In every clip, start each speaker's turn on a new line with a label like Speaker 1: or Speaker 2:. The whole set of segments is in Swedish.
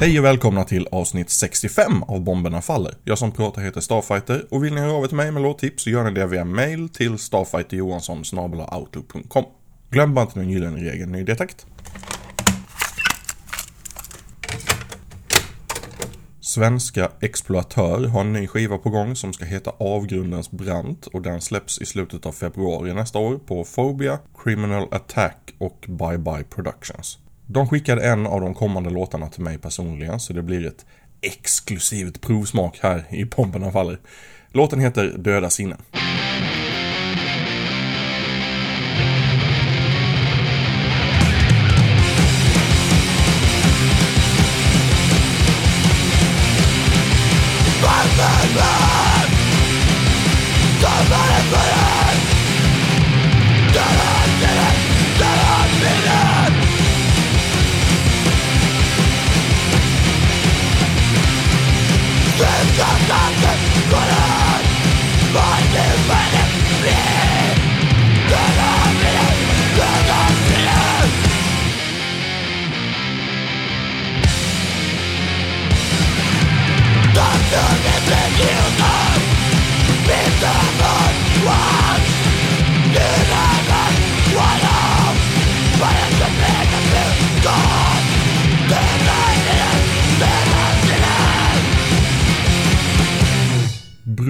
Speaker 1: Hej och välkomna till avsnitt 65 av Bomberna Faller. Jag som pratar heter Starfighter och vill ni höra av er till mig med låttips så gör ni det via mail till starfighterjohansson.outlook.com Glöm bara inte den gyllene regeln i det takt. Svenska Exploatör har en ny skiva på gång som ska heta Avgrundens brant och den släpps i slutet av februari nästa år på Phobia, Criminal Attack och Bye Bye Productions. De skickade en av de kommande låtarna till mig personligen så det blir ett exklusivt provsmak här i Pomperna faller. Låten heter Döda sinnen.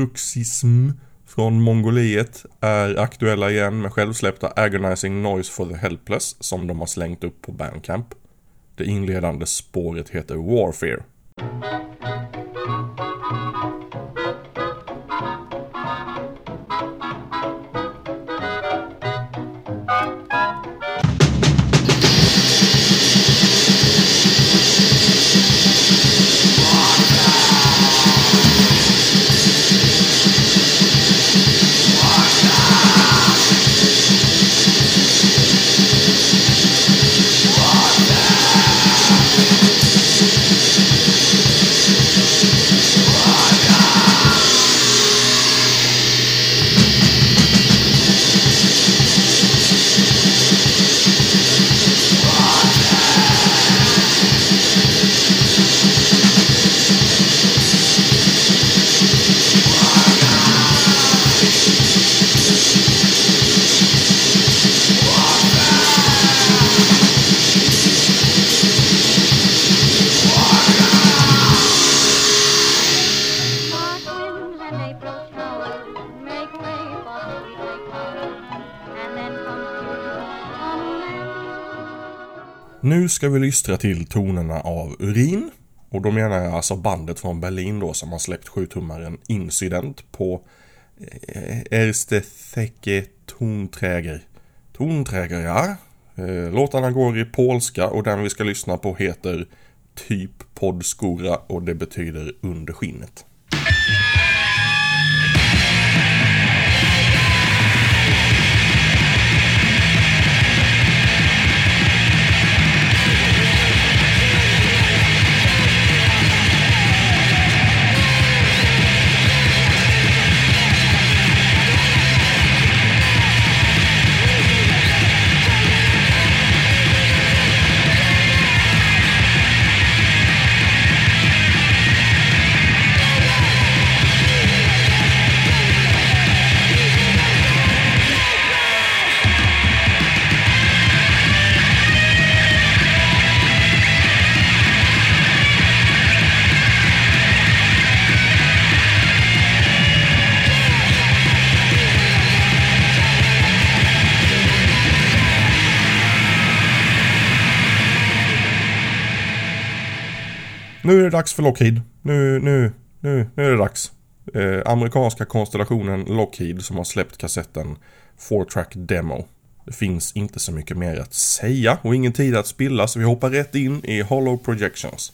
Speaker 1: Bruxism från Mongoliet är aktuella igen med självsläppta Agonizing Noise for the Helpless som de har slängt upp på Bandcamp. Det inledande spåret heter Warfare.
Speaker 2: April make way for and then comes June on.
Speaker 1: Nu ska vi lystra till tonerna av Urin. Och då menar jag alltså bandet från Berlin då som har släppt sjutummaren Incident på eh, Erste Thecke Tonträger. Tonträger, ja. Eh, låtarna går i polska och den vi ska lyssna på heter Typ Podskora och det betyder under skinnet. Nu är det dags för Lockheed. Nu, nu, nu, nu är det dags. Eh, amerikanska konstellationen Lockheed som har släppt kassetten 4-track demo. Det finns inte så mycket mer att säga och ingen tid att spilla så vi hoppar rätt in i Hollow Projections.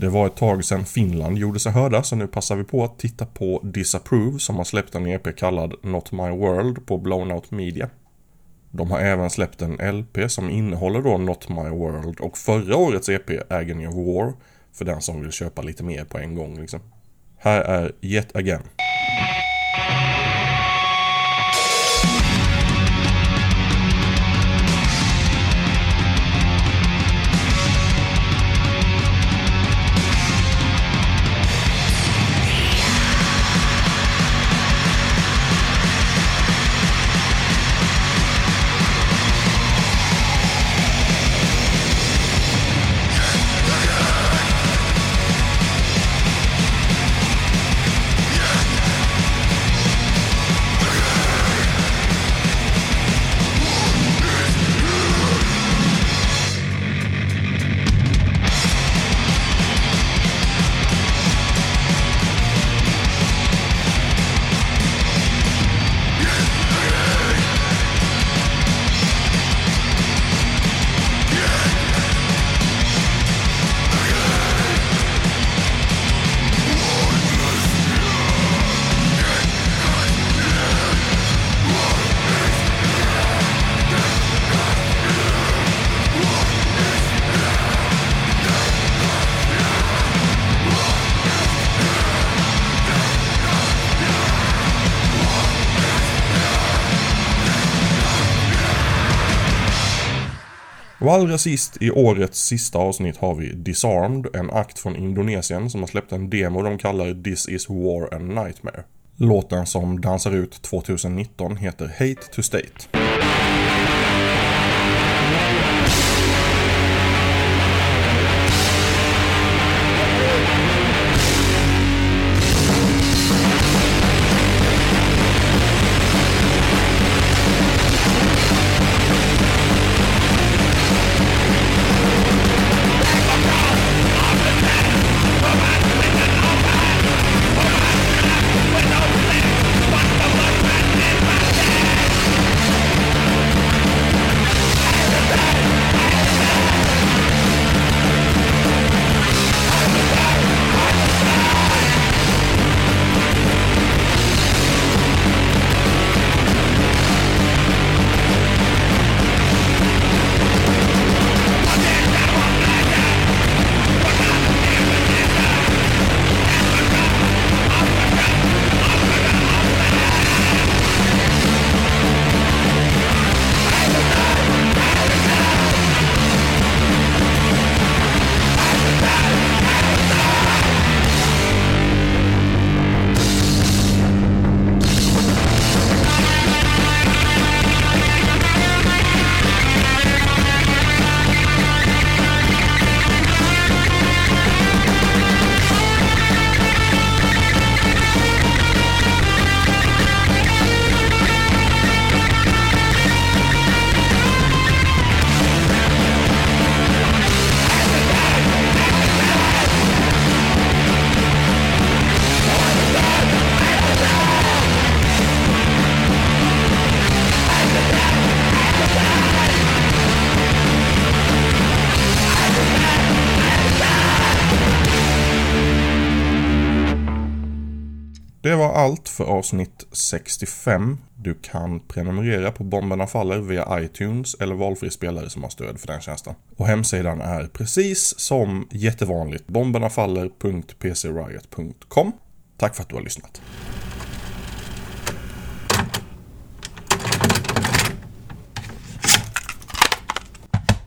Speaker 1: Det var ett tag sedan Finland gjorde sig hörda så nu passar vi på att titta på Disapprove som har släppt en EP kallad Not My World på Blown Out Media. De har även släppt en LP som innehåller då Not My World och förra årets EP Agony of War för den som vill köpa lite mer på en gång liksom. Här är Yet Again. Allra sist i årets sista avsnitt har vi Disarmed, en akt från Indonesien som har släppt en demo de kallar This is War and Nightmare. Låten som dansar ut 2019 heter Hate to State. Allt för avsnitt 65. Du kan prenumerera på Bomberna Faller via iTunes eller valfri spelare som har stöd för den tjänsten. Och hemsidan är precis som jättevanligt bombernafaller.pcriot.com. Tack för att du har lyssnat.